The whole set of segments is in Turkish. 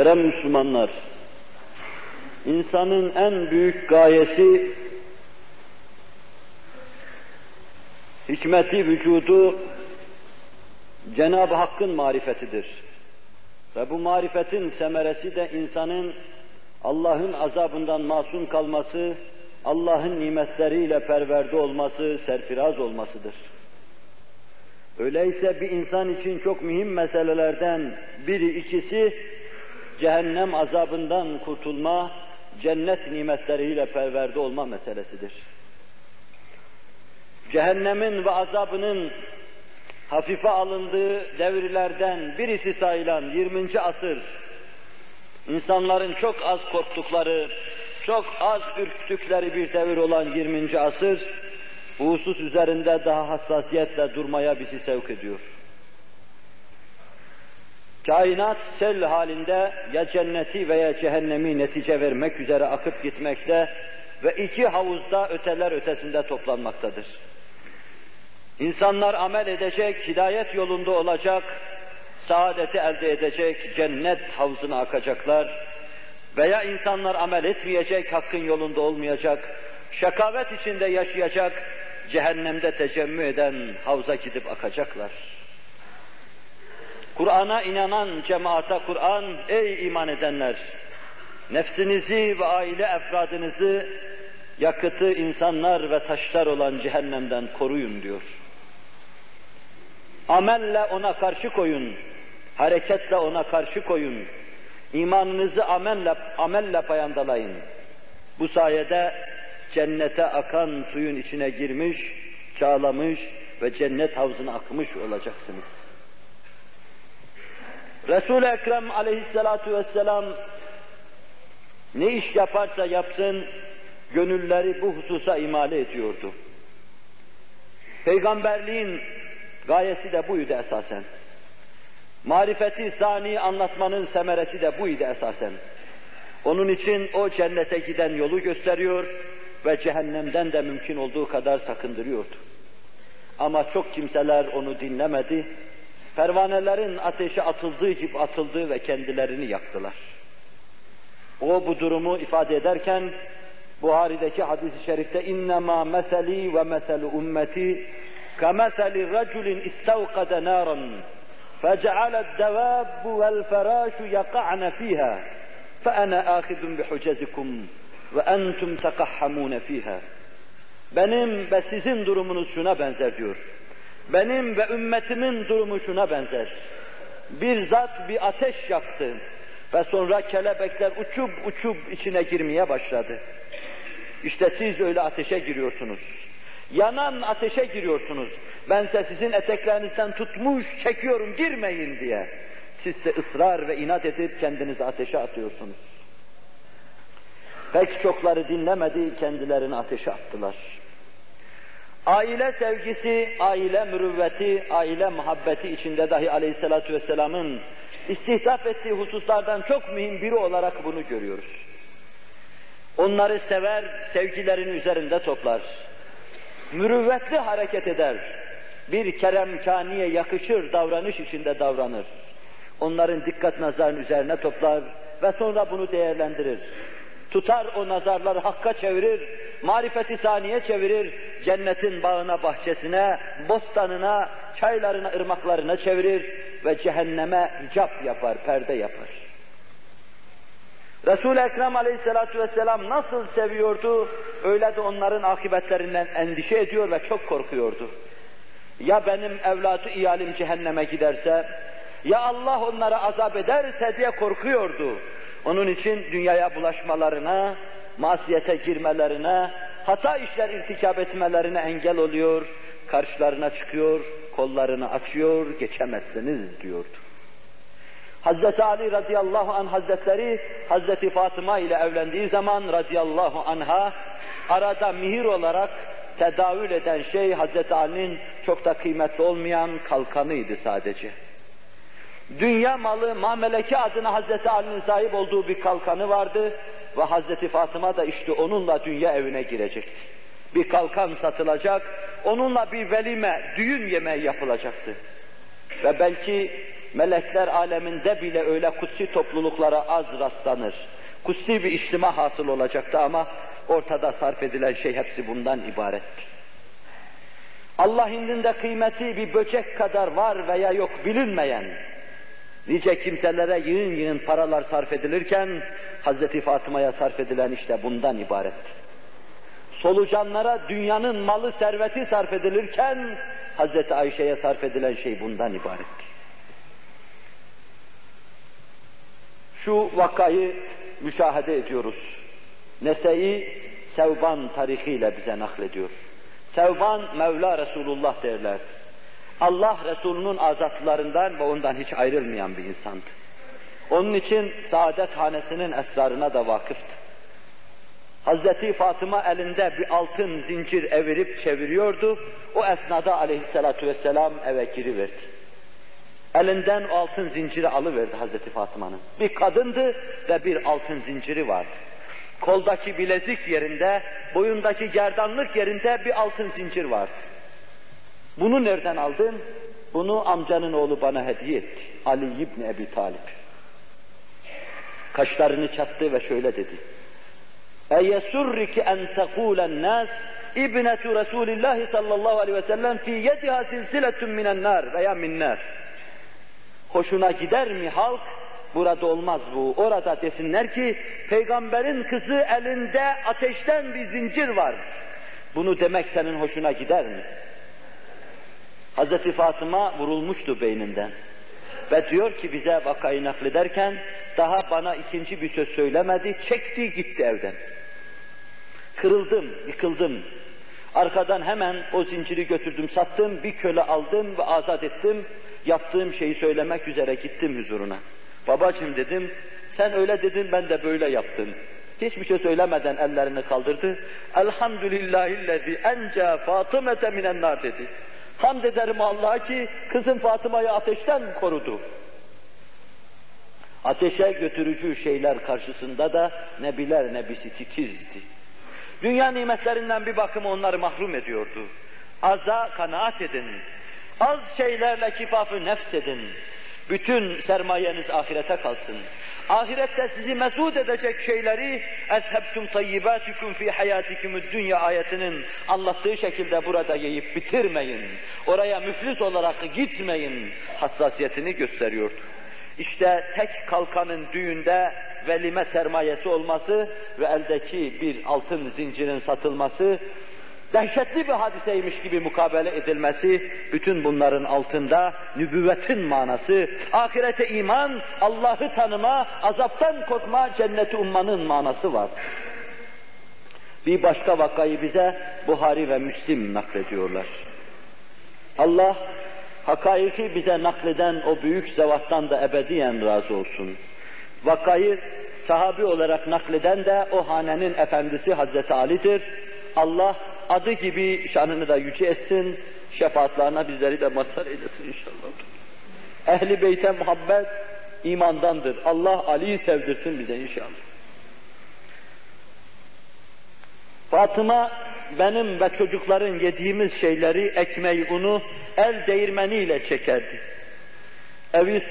Muhterem Müslümanlar, insanın en büyük gayesi, hikmeti vücudu Cenab-ı Hakk'ın marifetidir. Ve bu marifetin semeresi de insanın Allah'ın azabından masum kalması, Allah'ın nimetleriyle perverde olması, serfiraz olmasıdır. Öyleyse bir insan için çok mühim meselelerden biri ikisi cehennem azabından kurtulma, cennet nimetleriyle perverde olma meselesidir. Cehennemin ve azabının hafife alındığı devirlerden birisi sayılan 20. asır, insanların çok az korktukları, çok az ürktükleri bir devir olan 20. asır, bu husus üzerinde daha hassasiyetle durmaya bizi sevk ediyor. Kainat sel halinde ya cenneti veya cehennemi netice vermek üzere akıp gitmekte ve iki havuzda öteler ötesinde toplanmaktadır. İnsanlar amel edecek, hidayet yolunda olacak, saadeti elde edecek, cennet havuzuna akacaklar veya insanlar amel etmeyecek, hakkın yolunda olmayacak, şakavet içinde yaşayacak, cehennemde tecemmü eden havuza gidip akacaklar. Kur'an'a inanan cemaate Kur'an, ey iman edenler, nefsinizi ve aile efradınızı yakıtı insanlar ve taşlar olan cehennemden koruyun diyor. Amelle ona karşı koyun, hareketle ona karşı koyun, imanınızı amelle, amelle payandalayın. Bu sayede cennete akan suyun içine girmiş, çağlamış ve cennet havzına akmış olacaksınız. Resul-i Ekrem aleyhissalatu vesselam ne iş yaparsa yapsın, gönülleri bu hususa imale ediyordu. Peygamberliğin gayesi de buydu esasen. Marifeti sani anlatmanın semeresi de buydu esasen. Onun için o cennete giden yolu gösteriyor ve cehennemden de mümkün olduğu kadar sakındırıyordu. Ama çok kimseler onu dinlemedi pervanelerin ateşe atıldığı gibi atıldığı ve kendilerini yaktılar. O bu durumu ifade ederken Buhari'deki hadis-i şerifte innema meseli ve meselu ümmeti kemeseli raculin istavkade naran fece'alet devabbu vel ferâşu yaka'ne fîhâ fe ene âhidun bihucezikum ve entum tekahhamûne fîhâ. Benim ve sizin durumunuz şuna benzer diyor. Benim ve ümmetimin durumu şuna benzer. Bir zat bir ateş yaktı ve sonra kelebekler uçup uçup içine girmeye başladı. İşte siz öyle ateşe giriyorsunuz. Yanan ateşe giriyorsunuz. Bense sizin eteklerinizden tutmuş çekiyorum girmeyin diye. Siz de ısrar ve inat edip kendinizi ateşe atıyorsunuz. Pek çokları dinlemedi, kendilerini ateşe attılar. Aile sevgisi, aile mürüvveti, aile muhabbeti içinde dahi aleyhissalatü vesselamın istihdaf ettiği hususlardan çok mühim biri olarak bunu görüyoruz. Onları sever, sevgilerin üzerinde toplar. Mürüvvetli hareket eder. Bir keremkaniye yakışır davranış içinde davranır. Onların dikkat nazarının üzerine toplar ve sonra bunu değerlendirir. Tutar o nazarları hakka çevirir, marifeti saniye çevirir, cennetin bağına, bahçesine, bostanına, çaylarına, ırmaklarına çevirir ve cehenneme hicap yapar, perde yapar. Resul-i Ekrem aleyhissalatu vesselam nasıl seviyordu, öyle de onların akıbetlerinden endişe ediyor ve çok korkuyordu. Ya benim evlatı iyalim cehenneme giderse, ya Allah onlara azap ederse diye korkuyordu. Onun için dünyaya bulaşmalarına, masiyete girmelerine, hata işler irtikap etmelerine engel oluyor, karşılarına çıkıyor, kollarını açıyor, geçemezsiniz diyordu. Hazreti Ali radıyallahu anh hazretleri Hazreti Fatıma ile evlendiği zaman radıyallahu anha arada mihir olarak tedavül eden şey Hazreti Ali'nin çok da kıymetli olmayan kalkanıydı sadece. Dünya malı mameleki adına Hazreti Ali'nin sahip olduğu bir kalkanı vardı ve Hazreti Fatıma da işte onunla dünya evine girecekti. Bir kalkan satılacak, onunla bir velime, düğün yemeği yapılacaktı. Ve belki melekler aleminde bile öyle kutsi topluluklara az rastlanır. Kutsi bir içtima hasıl olacaktı ama ortada sarf edilen şey hepsi bundan ibaretti. Allah indinde kıymeti bir böcek kadar var veya yok bilinmeyen, nice kimselere yığın yığın paralar sarf edilirken, Hz. Fatıma'ya sarf edilen işte bundan ibaretti. Solucanlara dünyanın malı serveti sarf edilirken, Hz. Ayşe'ye sarf edilen şey bundan ibaretti. Şu vakayı müşahede ediyoruz. Nese'yi Sevban tarihiyle bize naklediyor. Sevban Mevla Resulullah derler. Allah Resulünün azatlılarından ve ondan hiç ayrılmayan bir insandı. Onun için saadet hanesinin esrarına da vakıftı. Hazreti Fatıma elinde bir altın zincir evirip çeviriyordu. O esnada aleyhissalatu vesselam eve giriverdi. Elinden o altın zinciri alıverdi Hazreti Fatıma'nın. Bir kadındı ve bir altın zinciri vardı. Koldaki bilezik yerinde, boyundaki gerdanlık yerinde bir altın zincir vardı. Bunu nereden aldın? Bunu amcanın oğlu bana hediye etti. Ali İbni Ebi Talip. Kaşlarını çattı ve şöyle dedi. Eyesurriki en tekulen nas İbnetu Resulillah sallallahu aleyhi ve sellem fi yediha silsiletun minen nar veya min nar. Hoşuna gider mi halk? Burada olmaz bu. Orada desinler ki peygamberin kızı elinde ateşten bir zincir var. Bunu demek senin hoşuna gider mi? Hazreti Fatıma vurulmuştu beyninden. Ve diyor ki bize vakayı naklederken daha bana ikinci bir söz söylemedi, çekti gitti evden. Kırıldım, yıkıldım. Arkadan hemen o zinciri götürdüm, sattım, bir köle aldım ve azat ettim. Yaptığım şeyi söylemek üzere gittim huzuruna. Babacım dedim, sen öyle dedin ben de böyle yaptım. Hiçbir şey söylemeden ellerini kaldırdı. Elhamdülillahillezî ence Fatımete minen nar dedi. Hamd ederim Allah'a ki kızım Fatıma'yı ateşten korudu. Ateşe götürücü şeyler karşısında da nebiler nebisi titizdi. Dünya nimetlerinden bir bakıma onları mahrum ediyordu. Aza kanaat edin. Az şeylerle kifafı nefs edin. Bütün sermayeniz ahirete kalsın. Ahirette sizi mesut edecek şeyleri ezhebtum tayyibatikum fi hayatikum dünya ayetinin anlattığı şekilde burada yiyip bitirmeyin. Oraya müflis olarak gitmeyin. Hassasiyetini gösteriyordu. İşte tek kalkanın düğünde velime sermayesi olması ve eldeki bir altın zincirin satılması dehşetli bir hadiseymiş gibi mukabele edilmesi, bütün bunların altında nübüvvetin manası, ahirete iman, Allah'ı tanıma, azaptan korkma, cenneti ummanın manası var. Bir başka vakayı bize Buhari ve Müslim naklediyorlar. Allah hakaiki bize nakleden o büyük zevattan da ebediyen razı olsun. Vakayı sahabi olarak nakleden de o hanenin efendisi Hazreti Ali'dir. Allah adı gibi şanını da yüce etsin, şefaatlerine bizleri de mazhar eylesin inşallah. Ehli beyte muhabbet imandandır. Allah Ali'yi sevdirsin bize inşallah. Fatıma benim ve çocukların yediğimiz şeyleri, ekmeği, unu el değirmeniyle çekerdi. Evi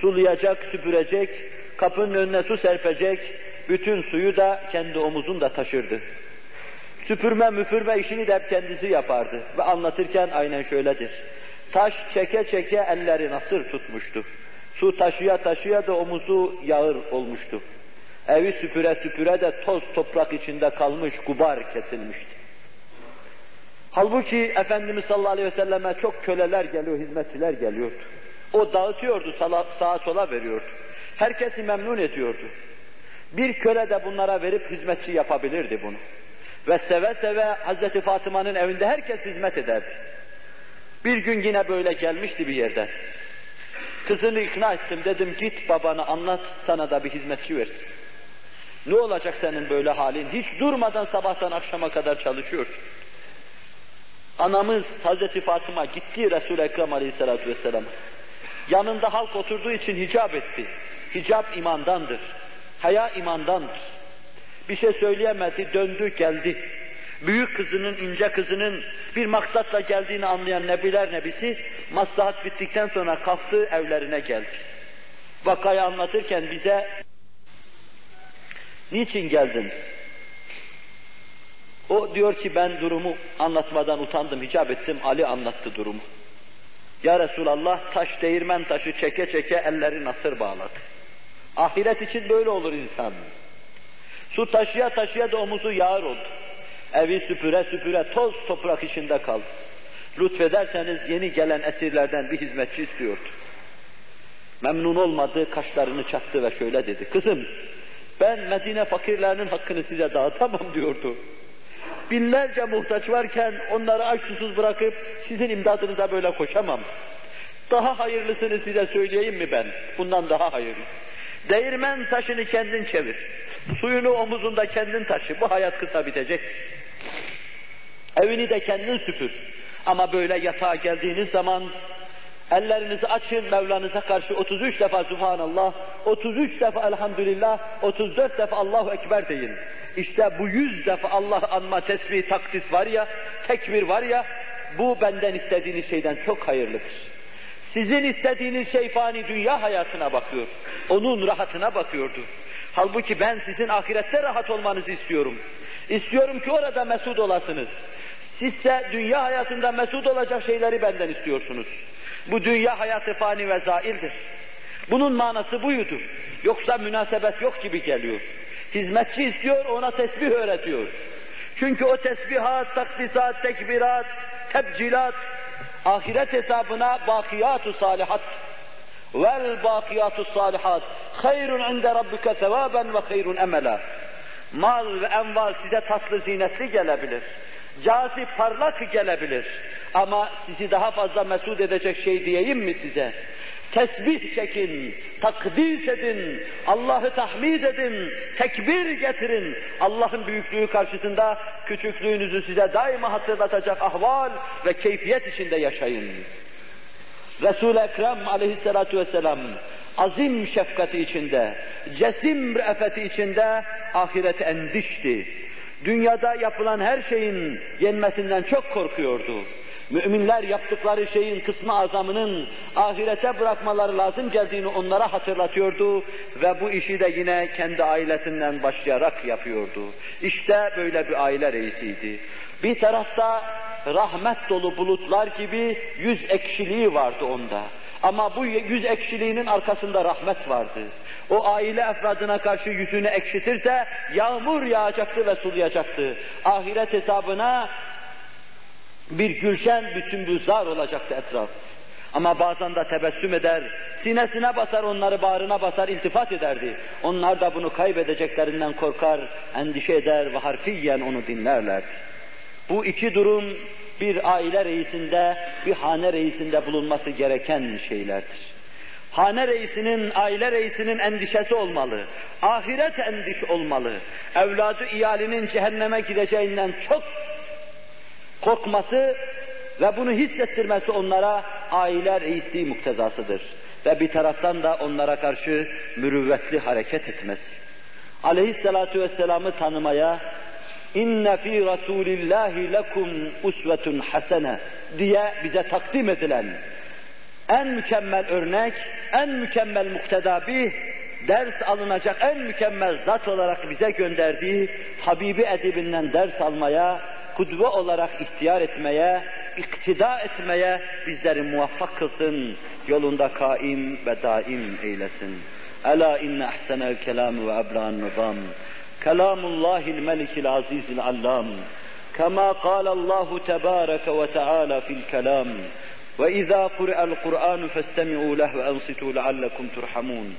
sulayacak, süpürecek, kapının önüne su serpecek, bütün suyu da kendi omuzunda taşırdı. Süpürme müpürme işini de hep kendisi yapardı. Ve anlatırken aynen şöyledir. Taş çeke çeke elleri nasır tutmuştu. Su taşıya taşıya da omuzu yağır olmuştu. Evi süpüre süpüre de toz toprak içinde kalmış, gubar kesilmişti. Halbuki Efendimiz sallallahu aleyhi ve selleme çok köleler geliyor, hizmetçiler geliyordu. O dağıtıyordu, sağa sola veriyordu. Herkesi memnun ediyordu. Bir köle de bunlara verip hizmetçi yapabilirdi bunu. Ve seve seve Hazreti Fatıma'nın evinde herkes hizmet ederdi. Bir gün yine böyle gelmişti bir yerde. Kızını ikna ettim dedim git babana anlat sana da bir hizmetçi versin. Ne olacak senin böyle halin? Hiç durmadan sabahtan akşama kadar çalışıyorsun. Anamız Hazreti Fatıma gitti Resul-i Ekrem Aleyhisselatü Vesselam. Yanında halk oturduğu için hicap etti. Hicap imandandır. Haya imandandır. Bir şey söyleyemedi, döndü, geldi. Büyük kızının, ince kızının bir maksatla geldiğini anlayan Nebiler Nebisi, maslahat bittikten sonra kalktı, evlerine geldi. Vakayı anlatırken bize, niçin geldin? O diyor ki ben durumu anlatmadan utandım, hicap ettim, Ali anlattı durumu. Ya Resulallah taş değirmen taşı çeke çeke elleri nasır bağladı. Ahiret için böyle olur insan. Su taşıya taşıya da omuzu yağır oldu. Evi süpüre süpüre toz toprak içinde kaldı. Lütfederseniz yeni gelen esirlerden bir hizmetçi istiyordu. Memnun olmadı, kaşlarını çattı ve şöyle dedi. Kızım, ben Medine fakirlerinin hakkını size dağıtamam diyordu. Binlerce muhtaç varken onları aç susuz bırakıp sizin imdadınıza böyle koşamam. Daha hayırlısını size söyleyeyim mi ben? Bundan daha hayırlı. Değirmen taşını kendin çevir. Suyunu omuzunda kendin taşı. Bu hayat kısa bitecek. Evini de kendin süpür. Ama böyle yatağa geldiğiniz zaman ellerinizi açın Mevlanıza karşı 33 defa Subhanallah, 33 defa Elhamdülillah, 34 defa Allahu Ekber deyin. İşte bu yüz defa Allah anma, tesbih, takdis var ya, tekbir var ya, bu benden istediğiniz şeyden çok hayırlıdır. Sizin istediğiniz şey fani dünya hayatına bakıyor. Onun rahatına bakıyordu. Halbuki ben sizin ahirette rahat olmanızı istiyorum. İstiyorum ki orada mesut olasınız. Sizse dünya hayatında mesut olacak şeyleri benden istiyorsunuz. Bu dünya hayatı fani ve zaildir. Bunun manası buydu. Yoksa münasebet yok gibi geliyor. Hizmetçi istiyor, ona tesbih öğretiyor. Çünkü o tesbihat, takdisat, tekbirat, tebcilat, ahiret hesabına bakiyatu salihat. Vel bakiyatu salihat. Hayrun inde rabbike sevaben ve hayrun emela. Mal ve enval size tatlı zinetli gelebilir. Cazip parlak gelebilir. Ama sizi daha fazla mesut edecek şey diyeyim mi size? Tesbih çekin, takdis edin, Allah'ı tahmid edin, tekbir getirin. Allah'ın büyüklüğü karşısında küçüklüğünüzü size daima hatırlatacak ahval ve keyfiyet içinde yaşayın. Resul-i Ekrem aleyhissalatu vesselam azim şefkati içinde, cesim re'feti içinde ahireti endişti. Dünyada yapılan her şeyin yenmesinden çok korkuyordu. Müminler yaptıkları şeyin kısmı azamının ahirete bırakmaları lazım geldiğini onlara hatırlatıyordu ve bu işi de yine kendi ailesinden başlayarak yapıyordu. İşte böyle bir aile reisiydi. Bir tarafta rahmet dolu bulutlar gibi yüz ekşiliği vardı onda. Ama bu yüz ekşiliğinin arkasında rahmet vardı. O aile efradına karşı yüzünü ekşitirse yağmur yağacaktı ve sulayacaktı. Ahiret hesabına bir gülşen, bir sümbülzar olacaktı etraf. Ama bazen de tebessüm eder, sinesine basar onları bağrına basar, iltifat ederdi. Onlar da bunu kaybedeceklerinden korkar, endişe eder ve harfiyen onu dinlerlerdi. Bu iki durum bir aile reisinde, bir hane reisinde bulunması gereken şeylerdir. Hane reisinin, aile reisinin endişesi olmalı. Ahiret endiş olmalı. Evladı iyalinin cehenneme gideceğinden çok korkması ve bunu hissettirmesi onlara aile reisliği muktezasıdır. Ve bir taraftan da onlara karşı mürüvvetli hareket etmesi. Aleyhissalatu vesselam'ı tanımaya inne fi rasulillahi lekum usvetun hasene diye bize takdim edilen en mükemmel örnek, en mükemmel muktedabih, ders alınacak en mükemmel zat olarak bize gönderdiği Habibi edibinden ders almaya, kudve olarak ihtiyar etmeye, iktida etmeye bizleri muvaffak kılsın, yolunda kaim ve daim eylesin. Ela inne ahsenel kelam ve eblan nizam. Kelamullahil melikil azizil allam. كما قال الله تبارك وتعالى في الكلام وإذا قرأ القرآن فاستمعوا له وأنصتوا لعلكم ترحمون